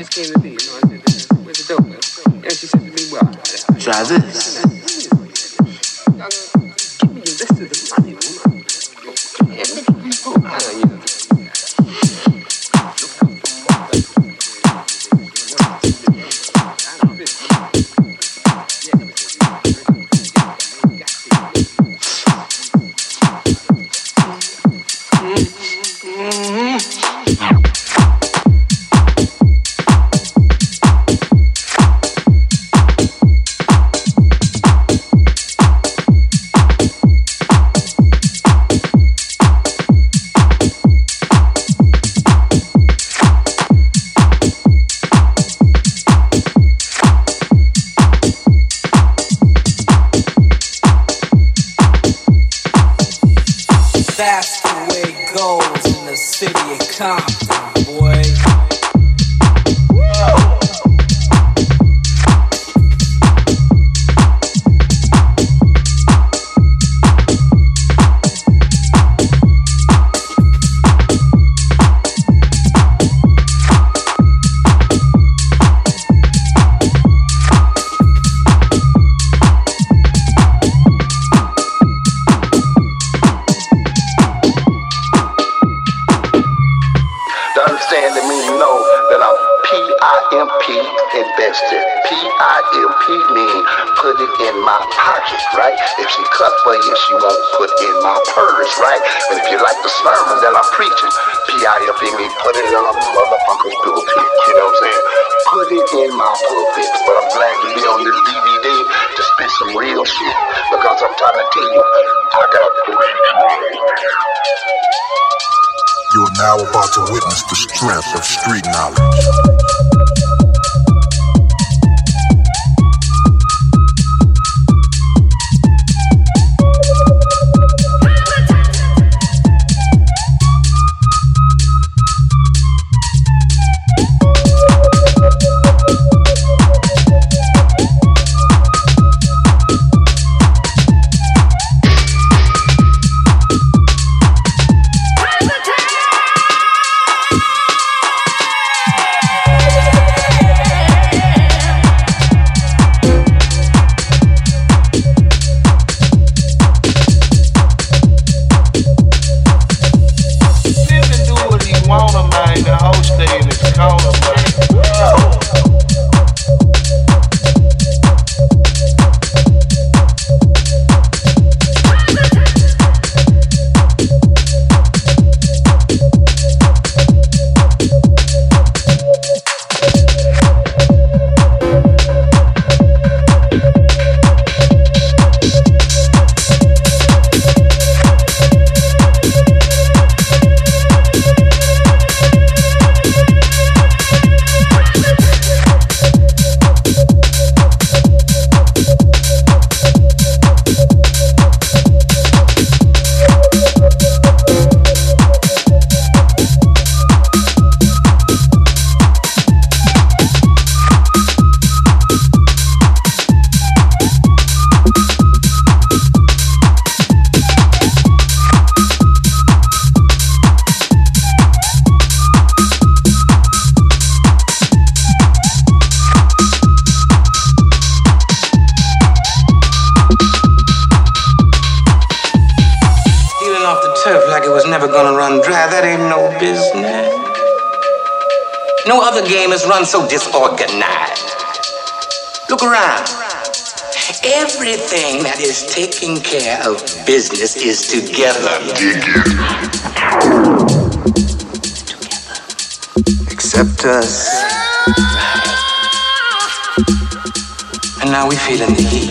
just came to me, you know, I said, the dope. And she said to me, well, try this. that you won't put in my purse, right? And if you like the sermon that I'm preaching, P-I-F-E-E, put it in my motherfucker's pulpit. You know what I'm saying? Put it in my pulpit. But I'm glad to be on this DVD to spit some real shit because I'm trying to tell you, I got a great You are now about to witness the strength of street knowledge. the game is run so disorganized. Look around. Everything that is taking care of business is together. Together. Except us. And now we're feeling the heat.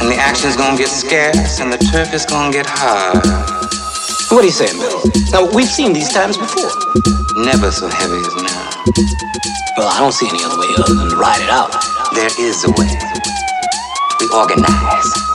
And the action's gonna get scarce and the turf is gonna get hard. What are you saying, Bill? Now, we've seen these times before. Never so heavy as now. Well, I don't see any other way other than to ride it out. There is a way. We organize.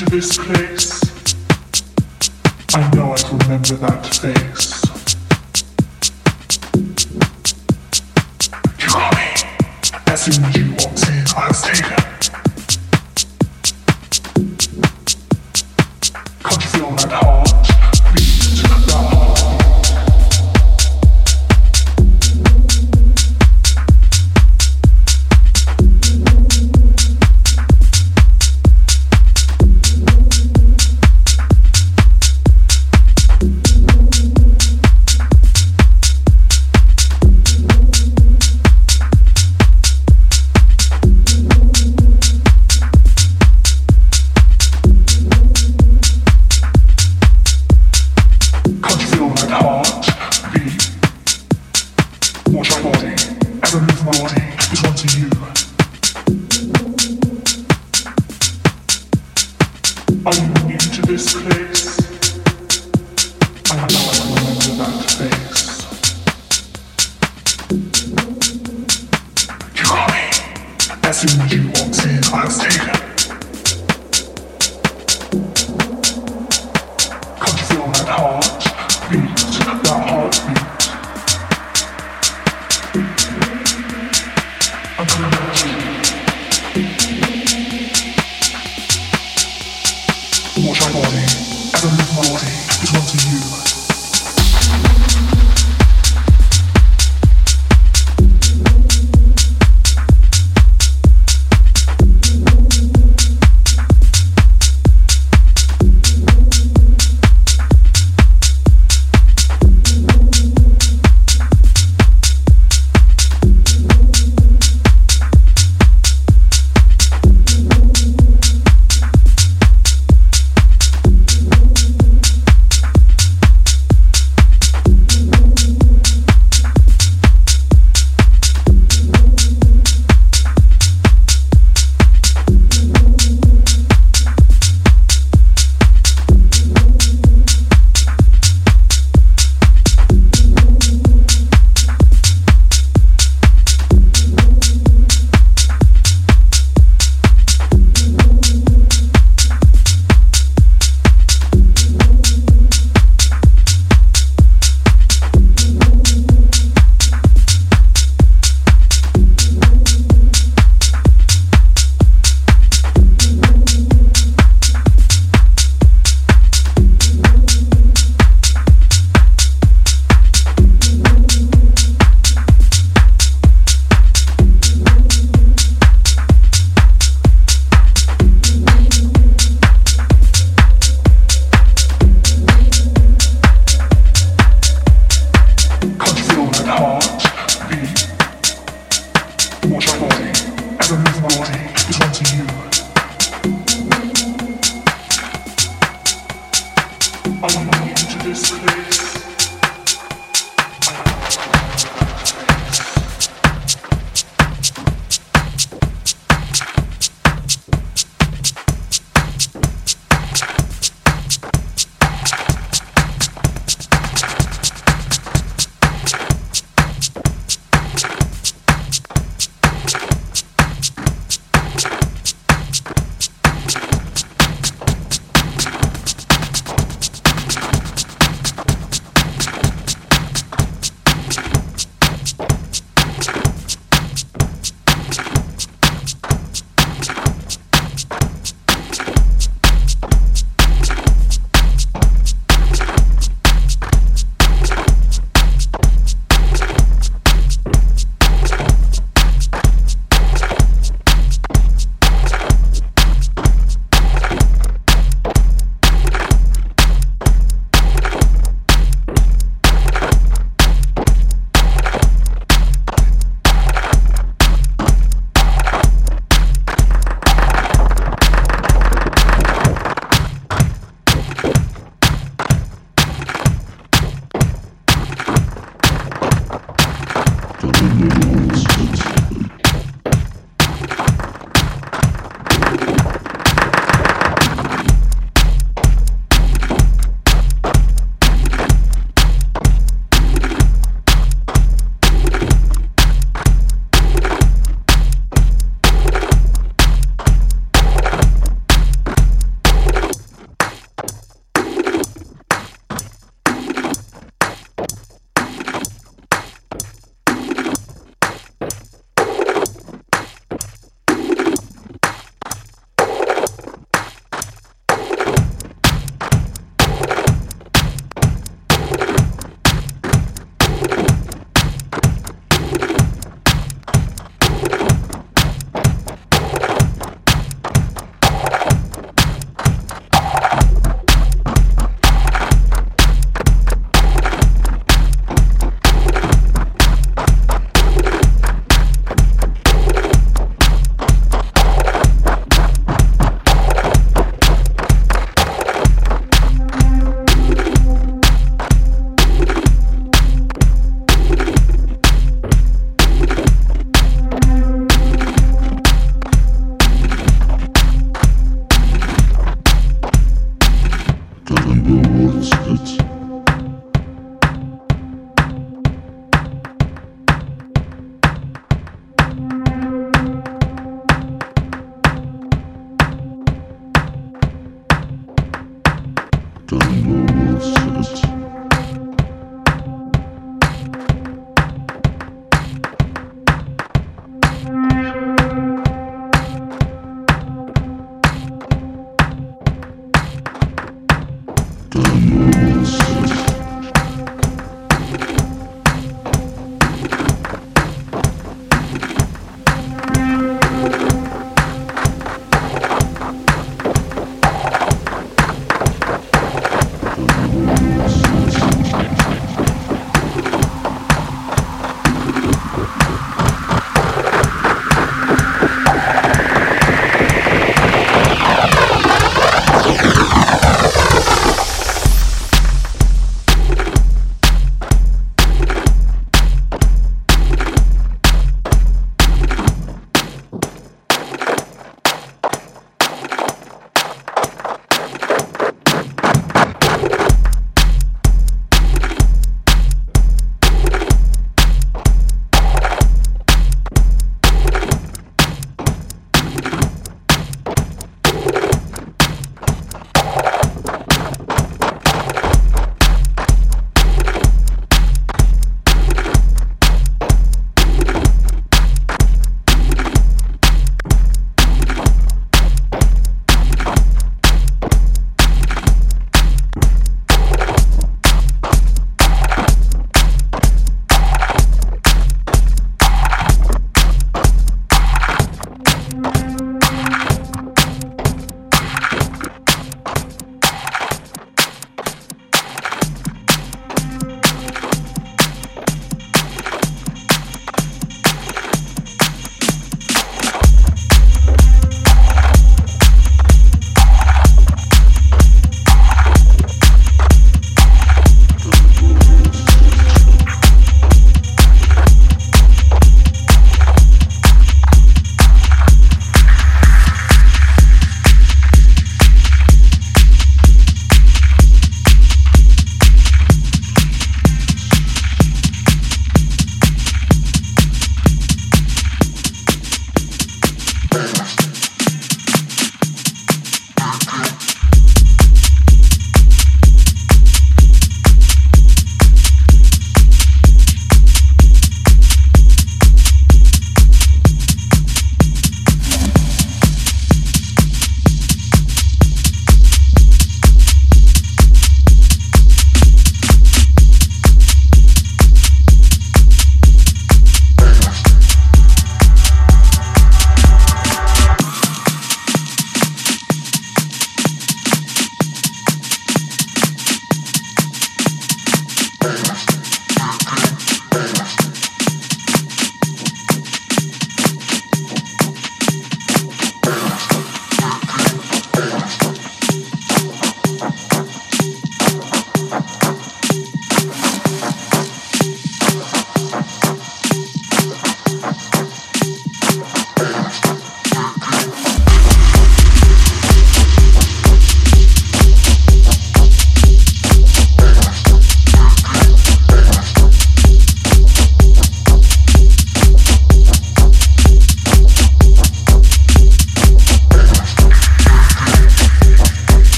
to this place. I know I remember that face. You call me as soon you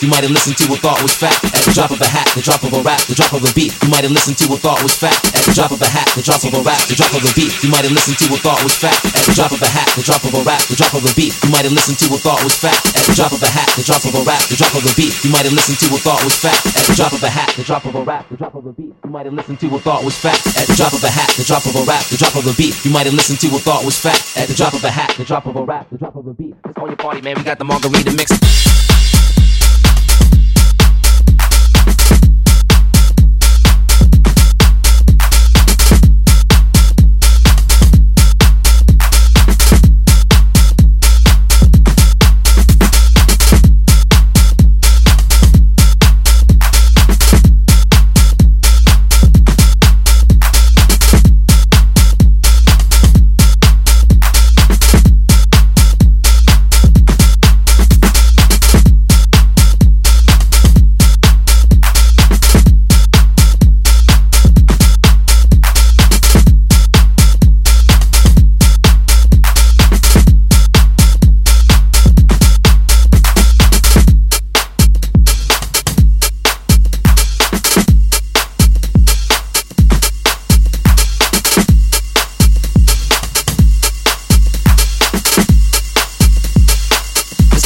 You might have listened to a thought was fact. At the drop of a hat, the drop of a rap, the drop of a beat. You might have listened to a thought was fact. At the drop of a hat, the drop of a rap, the drop of a beat. You might have listened to a thought was fact. At the drop of a hat, the drop of a rap, the drop of a beat. You might have listened to a thought was fact. At the drop of a hat, the drop of a rap, the drop of a beat. You might have listened to a thought was fact. At the drop of a hat, the drop of a rap, the drop of a beat. You might have listened to a thought was fact. At the drop of a hat, the drop of a rap, the drop of a beat. You might have listened to a thought was fact. At the drop of a hat, the drop of a rap, the drop of a beat. It's on your party, man. We got the margarita mix.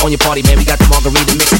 On your party, man. We got the margarita mix.